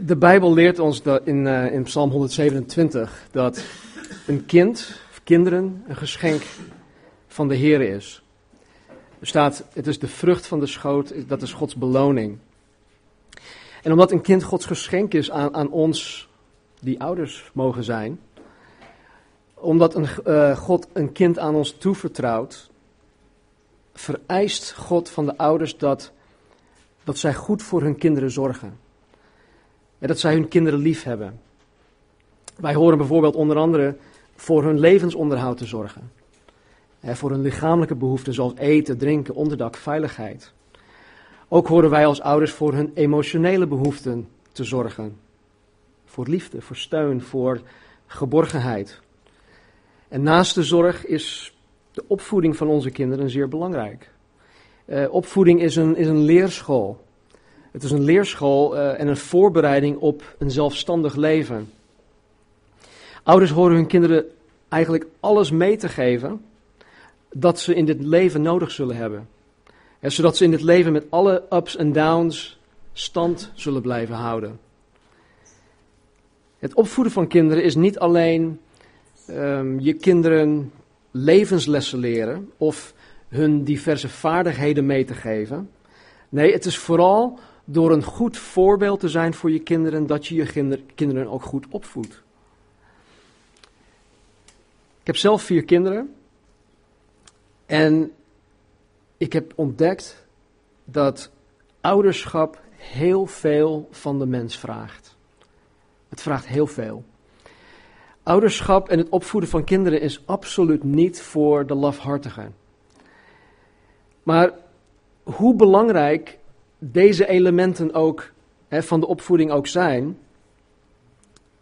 De Bijbel leert ons dat in, uh, in Psalm 127 dat een kind, of kinderen, een geschenk van de Heer is. Er staat, het is de vrucht van de schoot, dat is Gods beloning. En omdat een kind Gods geschenk is aan, aan ons, die ouders mogen zijn, omdat een, uh, God een kind aan ons toevertrouwt, vereist God van de ouders dat, dat zij goed voor hun kinderen zorgen. En dat zij hun kinderen lief hebben. Wij horen bijvoorbeeld onder andere voor hun levensonderhoud te zorgen. voor hun lichamelijke behoeften zoals eten, drinken, onderdak, veiligheid. Ook horen wij als ouders voor hun emotionele behoeften te zorgen. Voor liefde, voor steun, voor geborgenheid. En naast de zorg is de opvoeding van onze kinderen zeer belangrijk. Uh, opvoeding is een, is een leerschool. Het is een leerschool uh, en een voorbereiding op een zelfstandig leven. Ouders horen hun kinderen eigenlijk alles mee te geven dat ze in dit leven nodig zullen hebben. En zodat ze in dit leven met alle ups en downs stand zullen blijven houden. Het opvoeden van kinderen is niet alleen um, je kinderen levenslessen leren of hun diverse vaardigheden mee te geven. Nee, het is vooral door een goed voorbeeld te zijn voor je kinderen dat je je kinderen ook goed opvoedt. Ik heb zelf vier kinderen en ik heb ontdekt dat ouderschap heel veel van de mens vraagt. Het vraagt heel veel. Ouderschap en het opvoeden van kinderen is absoluut niet voor de lafhartigen. Maar hoe belangrijk deze elementen ook hè, van de opvoeding ook zijn,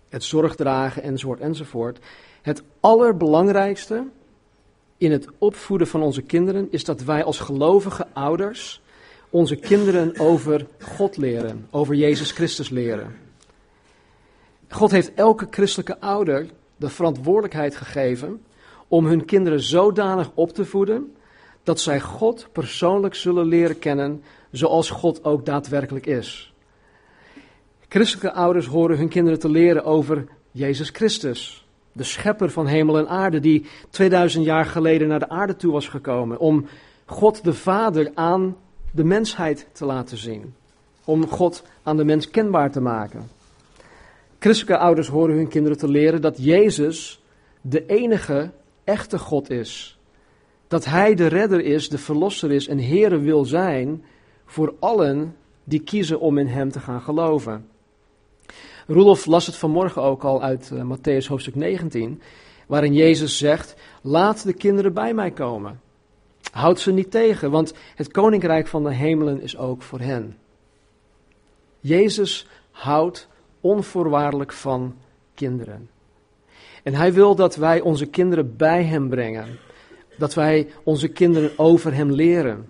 het zorgdragen enzovoort enzovoort, het allerbelangrijkste in het opvoeden van onze kinderen is dat wij als gelovige ouders onze kinderen over God leren, over Jezus Christus leren. God heeft elke christelijke ouder de verantwoordelijkheid gegeven om hun kinderen zodanig op te voeden dat zij God persoonlijk zullen leren kennen zoals God ook daadwerkelijk is. Christelijke ouders horen hun kinderen te leren over Jezus Christus, de schepper van hemel en aarde, die 2000 jaar geleden naar de aarde toe was gekomen om God de Vader aan de mensheid te laten zien, om God aan de mens kenbaar te maken. Christelijke ouders horen hun kinderen te leren dat Jezus de enige echte God is. Dat Hij de redder is, de verlosser is en Heere wil zijn voor allen die kiezen om in Hem te gaan geloven. Rudolf las het vanmorgen ook al uit uh, Matthäus hoofdstuk 19, waarin Jezus zegt: Laat de kinderen bij mij komen. Houd ze niet tegen, want het koninkrijk van de hemelen is ook voor hen. Jezus houdt onvoorwaardelijk van kinderen. En hij wil dat wij onze kinderen bij hem brengen. Dat wij onze kinderen over hem leren.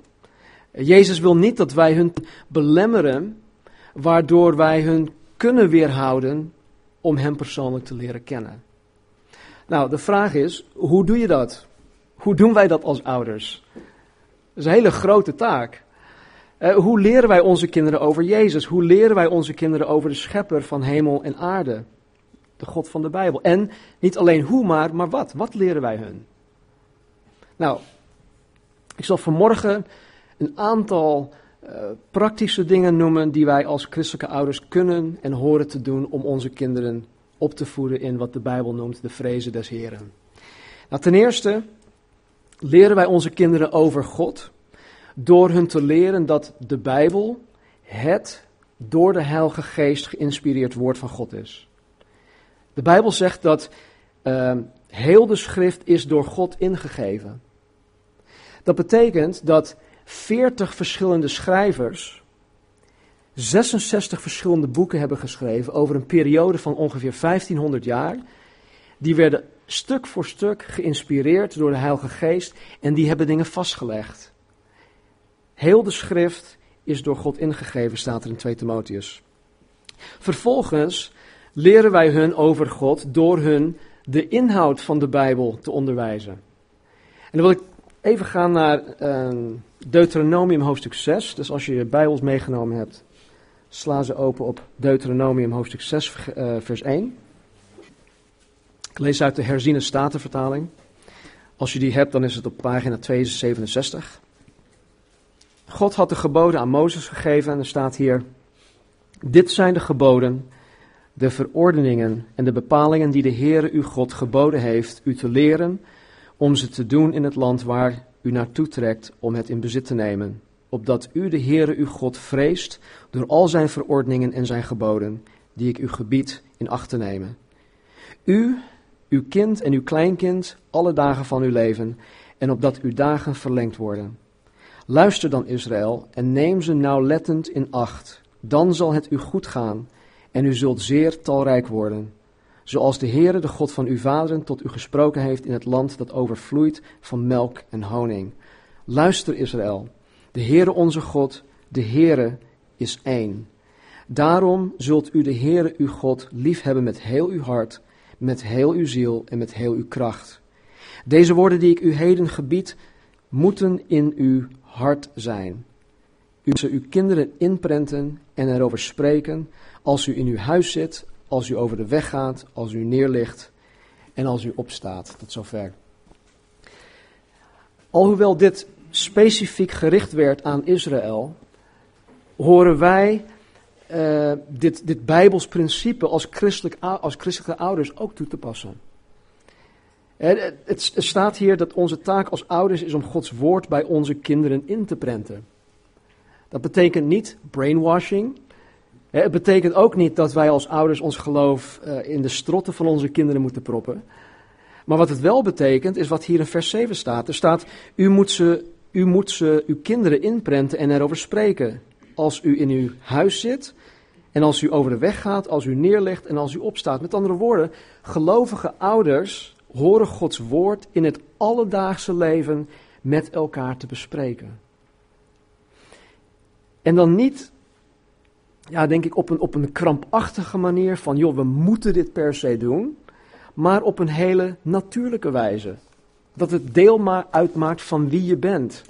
Jezus wil niet dat wij hun belemmeren, waardoor wij hun kunnen weerhouden om hem persoonlijk te leren kennen. Nou, de vraag is, hoe doe je dat? Hoe doen wij dat als ouders? Dat is een hele grote taak. Uh, hoe leren wij onze kinderen over Jezus? Hoe leren wij onze kinderen over de schepper van hemel en aarde? De God van de Bijbel. En niet alleen hoe maar, maar wat? Wat leren wij hun? Nou, ik zal vanmorgen een aantal uh, praktische dingen noemen die wij als christelijke ouders kunnen en horen te doen om onze kinderen op te voeden in wat de Bijbel noemt de vrezen des Heren. Nou, ten eerste leren wij onze kinderen over God door hun te leren dat de Bijbel het door de Heilige Geest geïnspireerd woord van God is. De Bijbel zegt dat uh, heel de schrift is door God ingegeven. Dat betekent dat 40 verschillende schrijvers 66 verschillende boeken hebben geschreven over een periode van ongeveer 1500 jaar. Die werden stuk voor stuk geïnspireerd door de Heilige Geest en die hebben dingen vastgelegd. Heel de schrift is door God ingegeven, staat er in 2 Timotheus. Vervolgens leren wij hun over God door hun de inhoud van de Bijbel te onderwijzen. En dan wil ik even gaan naar uh, Deuteronomium hoofdstuk 6. Dus als je je Bijbels meegenomen hebt, Sla ze open op Deuteronomium hoofdstuk 6, eh, vers 1. Ik lees uit de herziene statenvertaling. Als je die hebt, dan is het op pagina 267. God had de geboden aan Mozes gegeven en er staat hier: Dit zijn de geboden, de verordeningen en de bepalingen die de Heere uw God geboden heeft u te leren om ze te doen in het land waar u naartoe trekt om het in bezit te nemen, opdat u de Heere uw God vreest door al zijn verordeningen en zijn geboden, die ik u gebied in acht te nemen. U, uw kind en uw kleinkind, alle dagen van uw leven, en opdat uw dagen verlengd worden. Luister dan, Israël, en neem ze nauwlettend in acht. Dan zal het u goed gaan, en u zult zeer talrijk worden. Zoals de Heere, de God van uw vaderen, tot u gesproken heeft in het land dat overvloeit van melk en honing. Luister, Israël, de Heere onze God, de Heere is één. Daarom zult u de Heere uw God liefhebben met heel uw hart, met heel uw ziel en met heel uw kracht. Deze woorden die ik u heden gebied, moeten in uw hart zijn. U ze uw kinderen inprenten en erover spreken als u in uw huis zit, als u over de weg gaat, als u neerligt en als u opstaat. Tot zover. Alhoewel dit specifiek gericht werd aan Israël, horen wij uh, dit, dit Bijbels principe als, christelijk, als christelijke ouders ook toe te passen. Het, het, staat hier dat onze taak als ouders is om Gods woord bij onze kinderen in te prenten. Dat betekent niet brainwashing. Het betekent ook niet dat wij als ouders ons geloof uh, in de strotten van onze kinderen moeten proppen. Maar wat het wel betekent, is wat hier in vers 7 staat. Er staat, u moet ze, u moet ze uw kinderen inprenten en erover spreken. Als u in uw huis zit en als u over de weg gaat, als u neerlegt en als u opstaat. Met andere woorden, gelovige ouders horen Gods woord in het alledaagse leven met elkaar te bespreken. En dan niet, ja, denk ik, op een, op een krampachtige manier van, joh, we moeten dit per se doen, maar op een hele natuurlijke wijze. Dat het deel maar uitmaakt van wie je bent.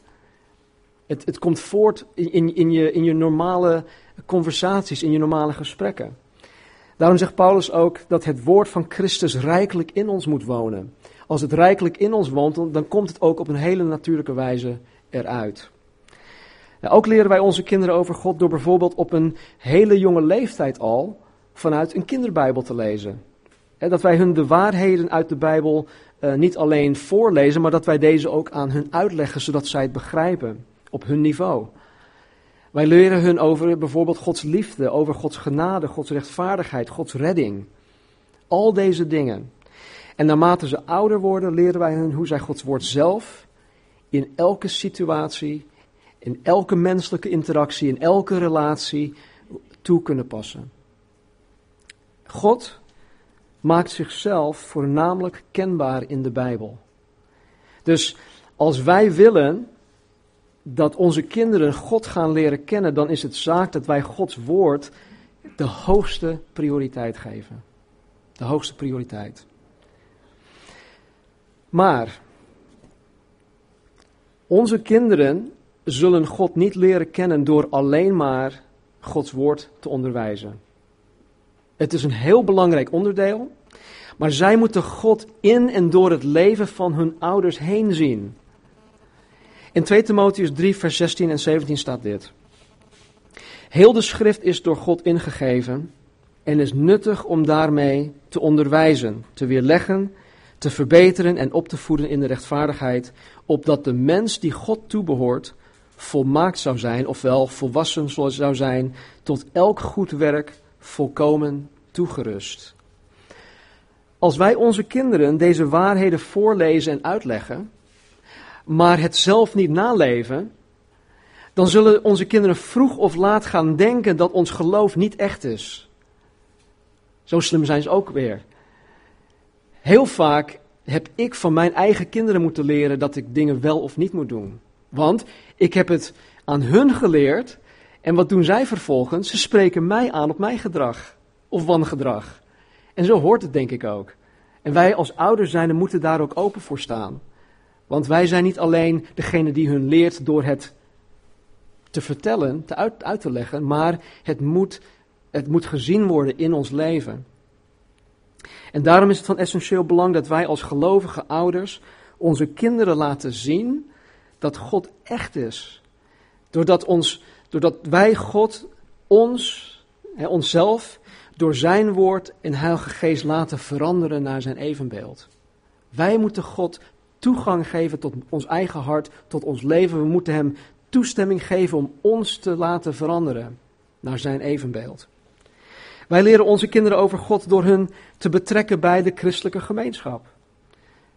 Het, het komt voort in, in, je, in je normale conversaties, in je normale gesprekken. Daarom zegt Paulus ook dat het woord van Christus rijkelijk in ons moet wonen. Als het rijkelijk in ons woont, dan komt het ook op een hele natuurlijke wijze eruit. Ook leren wij onze kinderen over God door bijvoorbeeld op een hele jonge leeftijd al vanuit een kinderbijbel te lezen. dat wij hun de waarheden uit de Bijbel uh, niet alleen voorlezen, maar dat wij deze ook aan hun uitleggen, zodat zij het begrijpen op hun niveau. Wij leren hun over bijvoorbeeld Gods liefde, over Gods genade, Gods rechtvaardigheid, Gods redding. Al deze dingen. En naarmate ze ouder worden, leren wij hun hoe zij Gods woord zelf in elke situatie, in elke menselijke interactie, in elke relatie toe kunnen passen. God maakt zichzelf voornamelijk kenbaar in de Bijbel. Dus als wij willen dat onze kinderen God gaan leren kennen, dan is het zaak dat wij Gods woord de hoogste prioriteit geven. De hoogste prioriteit. Maar onze kinderen zullen God niet leren kennen door alleen maar Gods woord te onderwijzen. Het is een heel belangrijk onderdeel, maar zij moeten God in en door het leven van hun ouders heen zien. In 2 Timotheus 3, vers 16 en 17 staat dit. Heel de schrift is door God ingegeven en is nuttig om daarmee te onderwijzen, te weerleggen, te verbeteren en op te voeden in de rechtvaardigheid, opdat de mens die God toebehoort volmaakt zou zijn, ofwel volwassen zou zijn, tot elk goed werk volkomen toegerust. Als wij onze kinderen deze waarheden voorlezen en uitleggen, maar het zelf niet naleven, dan zullen onze kinderen vroeg of laat gaan denken dat ons geloof niet echt is. Zo slim zijn ze ook weer. Heel vaak heb ik van mijn eigen kinderen moeten leren dat ik dingen wel of niet moet doen. Want ik heb het aan hun geleerd en wat doen zij vervolgens? Ze spreken mij aan op mijn gedrag of wangedrag. En zo hoort het denk ik ook. En wij als ouders zijn moeten daar ook open voor staan. Want wij zijn niet alleen degene die hun leert door het te vertellen, te uit, uit te leggen, maar het moet, het moet gezien worden in ons leven. En daarom is het van essentieel belang dat wij als gelovige ouders onze kinderen laten zien dat God echt is. Doordat, ons, doordat wij God ons, hè, onszelf, door zijn woord en heilige geest laten veranderen naar zijn evenbeeld. Wij moeten God toegang geven tot ons eigen hart, tot ons leven. We moeten hem toestemming geven om ons te laten veranderen naar zijn evenbeeld. Wij leren onze kinderen over God door hun te betrekken bij de christelijke gemeenschap.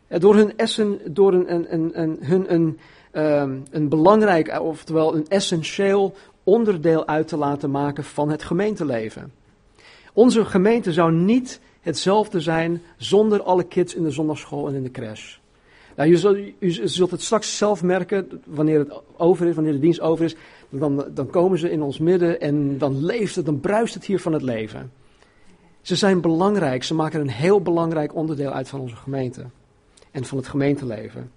Door hun, essen, door een, een, een, hun een, um, een belangrijk, oftewel een essentieel onderdeel uit te laten maken van het gemeenteleven. Onze gemeente zou niet hetzelfde zijn zonder alle kids in de zondagschool en in de crash. Nou, u, zult, zult het straks zelf merken, wanneer het over is, wanneer de dienst over is, dan, dan komen ze in ons midden en dan leeft het, dan bruist het hier van het leven. Ze zijn belangrijk, ze maken een heel belangrijk onderdeel uit van onze gemeente en van het gemeenteleven.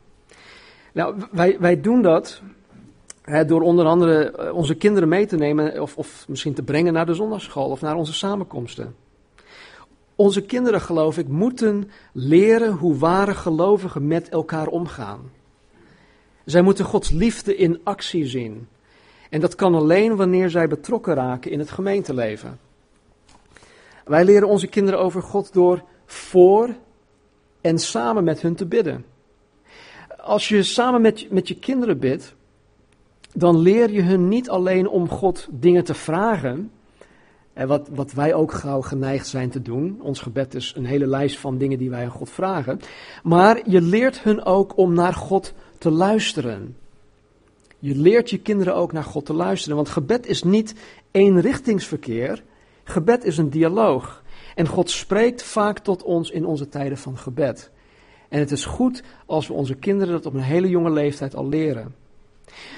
Nou, wij, wij doen dat hè, door onder andere eh, onze kinderen mee te nemen of, of misschien te brengen naar de zondagschool of naar onze samenkomsten. Onze kinderen, geloof ik, moeten leren hoe ware gelovigen met elkaar omgaan. Zij moeten Gods liefde in actie zien. En dat kan alleen wanneer zij betrokken raken in het gemeenteleven. Wij leren onze kinderen over God door voor en samen met hun te bidden. Als je samen met, met je kinderen bidt, dan leer je hun niet alleen om God dingen te vragen, en wat, wat wij ook gauw geneigd zijn te doen. Ons gebed is een hele lijst van dingen die wij aan God vragen. Maar je leert hun ook om naar God te luisteren. Je leert je kinderen ook naar God te luisteren. Want gebed is niet eenrichtingsverkeer. Gebed is een dialoog. En God spreekt vaak tot ons in onze tijden van gebed. En het is goed als we onze kinderen dat op een hele jonge leeftijd al leren.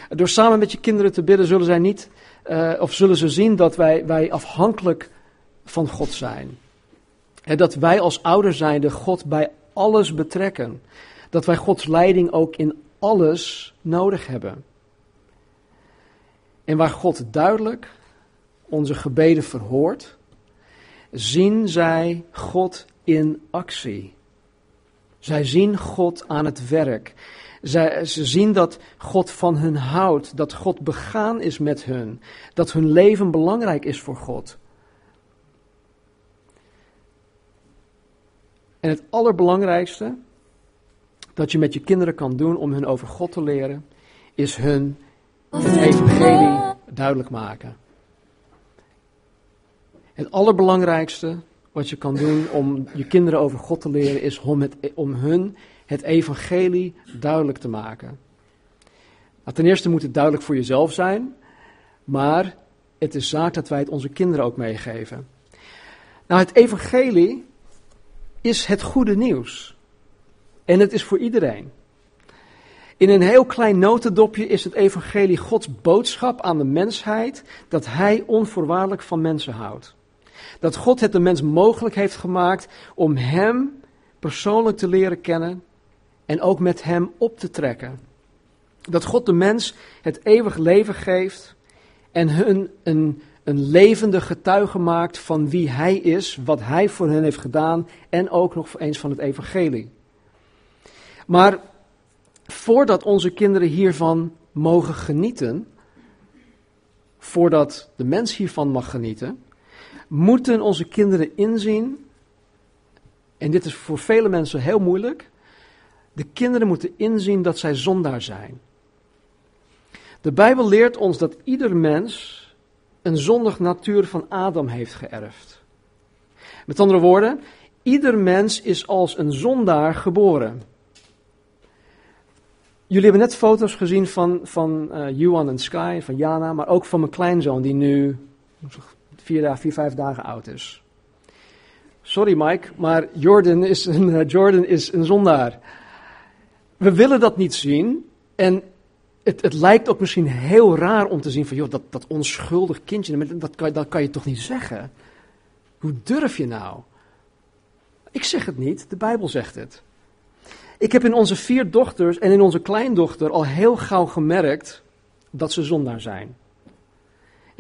Door samen met je kinderen te bidden zullen zij niet uh, of zullen ze zien dat wij, wij afhankelijk van God zijn. Dat wij als ouders zijnde God bij alles betrekken. Dat wij Gods leiding ook in alles nodig hebben. En waar God duidelijk onze gebeden verhoort, zien zij God in actie. Zij zien God aan het werk. Zij, ze zien dat God van hun houdt, dat God begaan is met hun, dat hun leven belangrijk is voor God. En het allerbelangrijkste dat je met je kinderen kan doen om hun over God te leren, is hun het evangelie duidelijk maken. Het allerbelangrijkste wat je kan doen om je kinderen over God te leren, is om, het, om hun het evangelie duidelijk te maken. Nou, ten eerste moet het duidelijk voor jezelf zijn, maar het is zaak dat wij het onze kinderen ook meegeven. Nou, het evangelie is het goede nieuws. En het is voor iedereen. In een heel klein notendopje is het evangelie Gods boodschap aan de mensheid dat Hij onvoorwaardelijk van mensen houdt. Dat God het de mens mogelijk heeft gemaakt om Hem persoonlijk te leren kennen en ook met Hem op te trekken. Dat God de mens het eeuwig leven geeft en hun een, een levende getuige maakt van wie Hij is, wat Hij voor hen heeft gedaan en ook nog eens van het Evangelie. Maar voordat onze kinderen hiervan mogen genieten, voordat de mens hiervan mag genieten, moeten onze kinderen inzien, en dit is voor vele mensen heel moeilijk, de kinderen moeten inzien dat zij zondaar zijn. De Bijbel leert ons dat ieder mens een zondig natuur van Adam heeft geërfd. Met andere woorden, ieder mens is als een zondaar geboren. Jullie hebben net foto's gezien van, van uh, en Sky, van Jana, maar ook van mijn kleinzoon die nu vier, vier, vijf dagen oud is. Sorry Mike, maar Jordan is een, uh, Jordan is een zondaar we willen dat niet zien. En het, het, lijkt ook misschien heel raar om te zien van, joh, dat, dat onschuldig kindje, dat kan, dat kan je toch niet zeggen? Hoe durf je nou? Ik zeg het niet, de Bijbel zegt het. Ik heb in onze vier dochters en in onze kleindochter al heel gauw gemerkt dat ze zondaar zijn.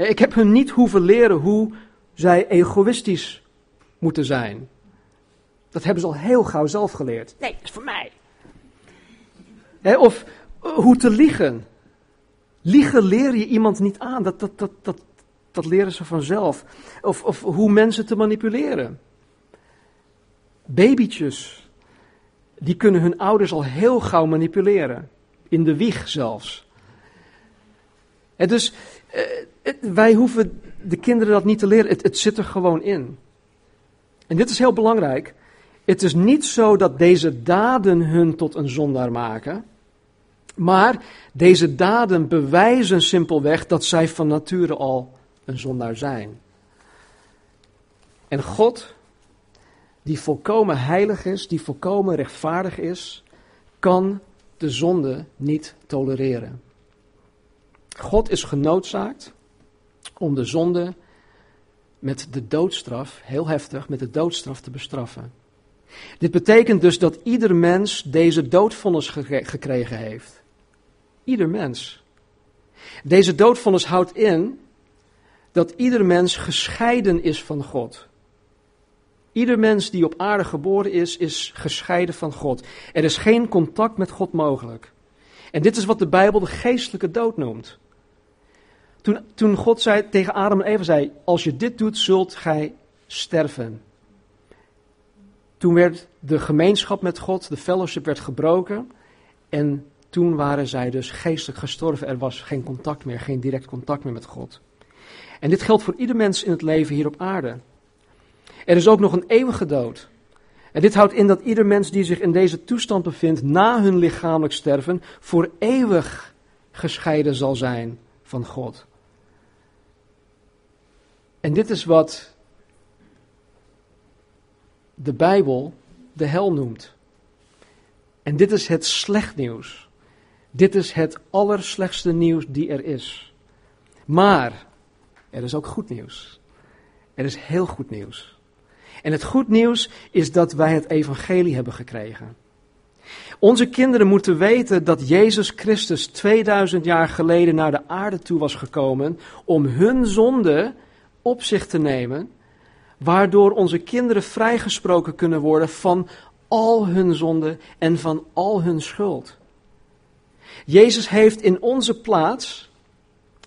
Ik heb hun niet hoeven leren hoe zij egoïstisch moeten zijn. Dat hebben ze al heel gauw zelf geleerd. Nee, dat is voor mij. Of hoe te liegen. Liegen leer je iemand niet aan. Dat, dat, dat, dat, dat leren ze vanzelf. Of, of hoe mensen te manipuleren. Babytjes, die kunnen hun ouders al heel gauw manipuleren. In de wieg zelfs. En dus eh, wij hoeven de kinderen dat niet te leren. Het, het zit er gewoon in. En dit is heel belangrijk. Het is niet zo dat deze daden hun tot een zondaar maken. Maar deze daden bewijzen simpelweg dat zij van nature al een zondaar zijn. En God, die volkomen heilig is, die volkomen rechtvaardig is, kan de zonde niet tolereren. God is genoodzaakt om de zonde met de doodstraf, heel heftig, met de doodstraf te bestraffen. Dit betekent dus dat ieder mens deze doodvonnis gekregen heeft. Ieder mens. Deze doodvonnis houdt in dat ieder mens gescheiden is van God. Ieder mens die op aarde geboren is, is gescheiden van God. Er is geen contact met God mogelijk. En dit is wat de Bijbel de geestelijke dood noemt. Toen, toen God zei, tegen Adam en Eva zei, als je dit doet, zult gij sterven. Toen werd de gemeenschap met God, de fellowship werd gebroken. En toen waren zij dus geestelijk gestorven. Er was geen contact meer, geen direct contact meer met God. En dit geldt voor ieder mens in het leven hier op aarde. Er is ook nog een eeuwige dood. En dit houdt in dat ieder mens die zich in deze toestand bevindt na hun lichamelijk sterven, voor eeuwig gescheiden zal zijn van God. En dit is wat de Bijbel de hel noemt. En dit is het slecht nieuws. Dit is het allerslechtste nieuws die er is. Maar er is ook goed nieuws. Er is heel goed nieuws. En het goed nieuws is dat wij het evangelie hebben gekregen. Onze kinderen moeten weten dat Jezus Christus 2000 jaar geleden naar de aarde toe was gekomen om hun zonde op zich te nemen, waardoor onze kinderen vrijgesproken kunnen worden van al hun zonde en van al hun schuld. Jezus heeft in onze plaats,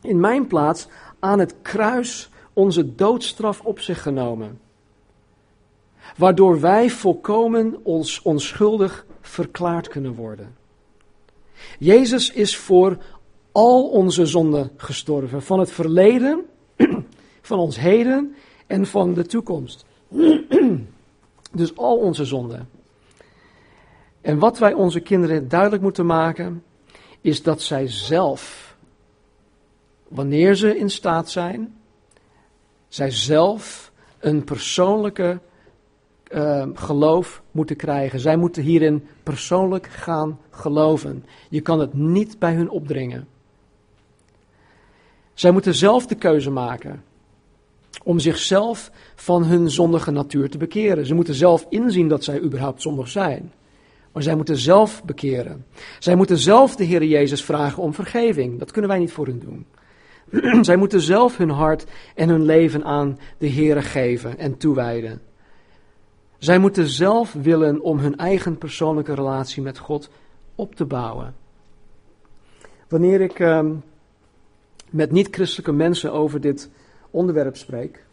in mijn plaats, aan het kruis onze doodstraf op zich genomen. Waardoor wij volkomen ons onschuldig verklaard kunnen worden. Jezus is voor al onze zonden gestorven, van het verleden van ons heden en van de toekomst. dus al onze zonden. En wat wij onze kinderen duidelijk moeten maken, is dat zij zelf, wanneer ze in staat zijn, zij zelf een persoonlijke uh, geloof moeten krijgen. Zij moeten hierin persoonlijk gaan geloven. Je kan het niet bij hun opdringen. Zij moeten zelf de keuze maken om zichzelf van hun zondige natuur te bekeren. Ze moeten zelf inzien dat zij überhaupt zondig zijn. Maar zij moeten zelf bekeren. Zij moeten zelf de Heer Jezus vragen om vergeving. Dat kunnen wij niet voor hen doen. zij moeten zelf hun hart en hun leven aan de Heer geven en toewijden. Zij moeten zelf willen om hun eigen persoonlijke relatie met God op te bouwen. Wanneer ik uh, met niet-christelijke mensen over dit onderwerp spreek,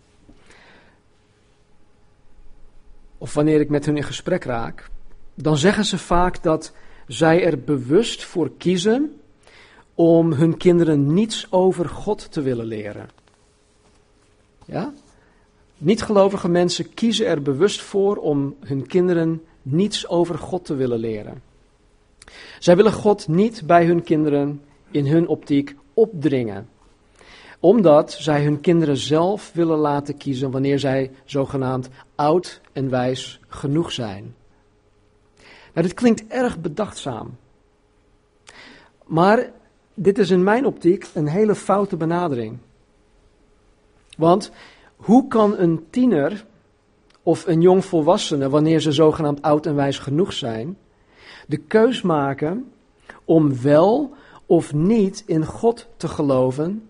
of wanneer ik met hun in gesprek raak, dan zeggen ze vaak dat zij er bewust voor kiezen om hun kinderen niets over God te willen leren. Ja? Niet-gelovige mensen kiezen er bewust voor om hun kinderen niets over God te willen leren. Zij willen God niet bij hun kinderen in hun optiek opdringen omdat zij hun kinderen zelf willen laten kiezen wanneer zij zogenaamd oud en wijs genoeg zijn. Nou, dit klinkt erg bedachtzaam. Maar dit is in mijn optiek een hele foute benadering. Want hoe kan een tiener of een jong volwassene, wanneer ze zogenaamd oud en wijs genoeg zijn, de keus maken om wel of niet in God te geloven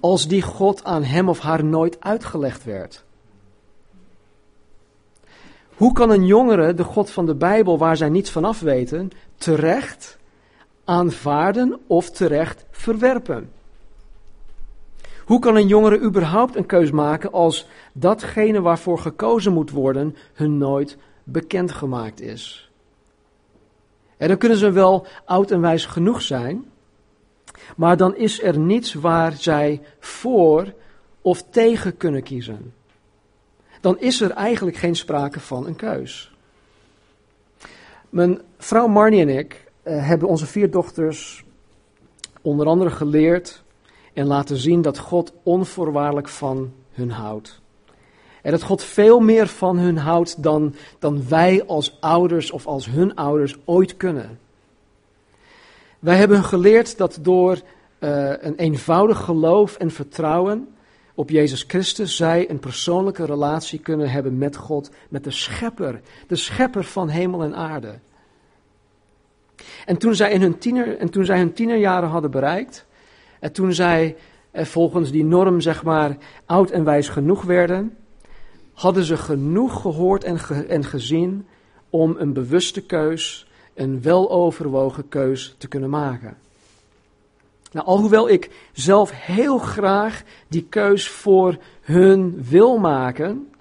als die God aan hem of haar nooit uitgelegd werd? Hoe kan een jongere de God van de Bijbel, waar zij niets van af weten, terecht aanvaarden of terecht verwerpen? Hoe kan een jongere überhaupt een keus maken als datgene waarvoor gekozen moet worden hun nooit bekendgemaakt is? En dan kunnen ze wel oud en wijs genoeg zijn, maar dan is er niets waar zij voor of tegen kunnen kiezen. Dan is er eigenlijk geen sprake van een keus. Mijn vrouw Marnie en ik uh, hebben onze vier dochters onder andere geleerd en laten zien dat God onvoorwaardelijk van hun houdt. En dat God veel meer van hun houdt dan, dan wij als ouders of als hun ouders ooit kunnen. Wij hebben geleerd dat door uh, een eenvoudig geloof en vertrouwen op Jezus Christus zij een persoonlijke relatie kunnen hebben met God, met de Schepper, de Schepper van hemel en aarde. En toen zij, in hun, tiener, en toen zij hun tienerjaren hadden bereikt, en toen zij eh, volgens die norm, zeg maar, oud en wijs genoeg werden, hadden ze genoeg gehoord en, en gezien om een bewuste keus, een weloverwogen keus te kunnen maken. Nou, alhoewel ik zelf heel graag die keus voor hun wil maken,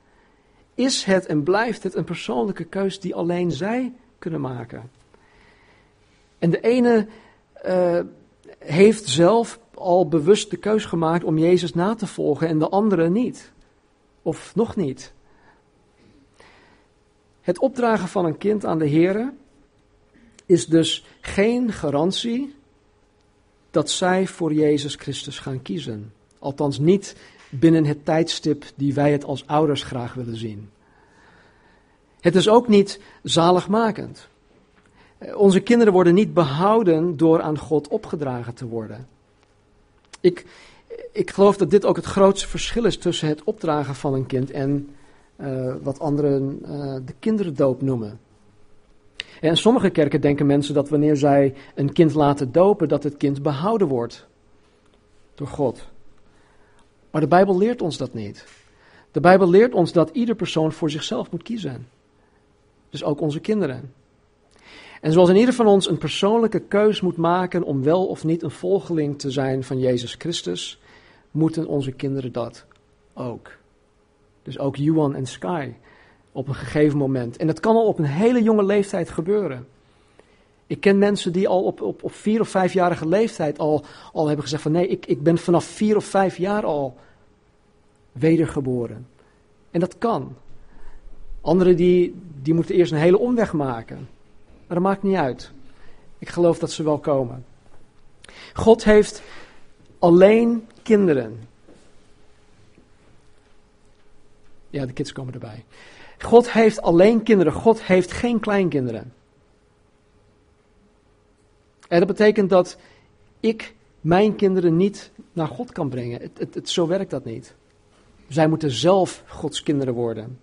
is het en blijft het een persoonlijke keus die alleen zij kunnen maken. En de ene uh, heeft zelf al bewust de keus gemaakt om Jezus na te volgen en de andere niet. Of nog niet. Het opdragen van een kind aan de Heer is dus geen garantie dat zij voor Jezus Christus gaan kiezen. Althans niet binnen het tijdstip die wij het als ouders graag willen zien. Het is ook niet zaligmakend. Onze kinderen worden niet behouden door aan God opgedragen te worden. Ik, ik geloof dat dit ook het grootste verschil is tussen het opdragen van een kind en uh, wat anderen uh, de kinderdoop noemen. En sommige kerken denken mensen dat wanneer zij een kind laten dopen, dat het kind behouden wordt door God. Maar de Bijbel leert ons dat niet. De Bijbel leert ons dat ieder persoon voor zichzelf moet kiezen. Dus ook onze kinderen. En zoals in ieder van ons een persoonlijke keus moet maken om wel of niet een volgeling te zijn van Jezus Christus, moeten onze kinderen dat ook. Dus ook Yuan en Sky op een gegeven moment. En dat kan al op een hele jonge leeftijd gebeuren. Ik ken mensen die al op, op, op vier of vijfjarige leeftijd al, al hebben gezegd van nee, ik, ik ben vanaf vier of vijf jaar al wedergeboren. En dat kan. Anderen die, die moeten eerst een hele omweg maken. Maar dat maakt niet uit. Ik geloof dat ze wel komen. God heeft alleen kinderen. Ja, de kids komen erbij. God heeft alleen kinderen. God heeft geen kleinkinderen. En dat betekent dat ik mijn kinderen niet naar God kan brengen. Het, het, het, zo werkt dat niet. Zij moeten zelf Gods kinderen worden.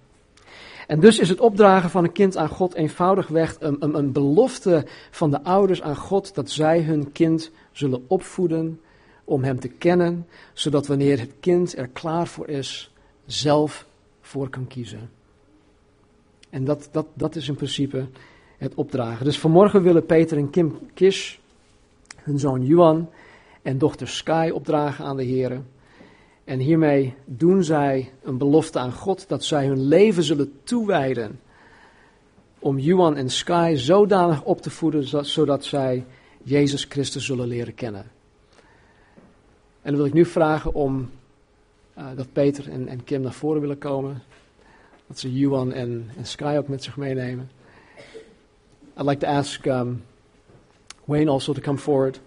En dus is het opdragen van een kind aan God eenvoudigweg een, een, een belofte van de ouders aan God dat zij hun kind zullen opvoeden om hem te kennen, zodat wanneer het kind er klaar voor is, zelf voor kan kiezen. En dat, dat, dat is in principe het opdragen. Dus vanmorgen willen Peter en Kim Kish hun zoon Juan en dochter Sky opdragen aan de Heer. En hiermee doen zij een belofte aan God dat zij hun leven zullen toewijden om Juan en Sky zodanig op te voeden zodat zij Jezus Christus zullen leren kennen. En dan wil ik nu vragen om uh, dat Peter en, en, Kim naar voren willen komen. Dat ze Juan en, en Sky ook met zich meenemen. I'd like to ask um, Wayne also to come forward.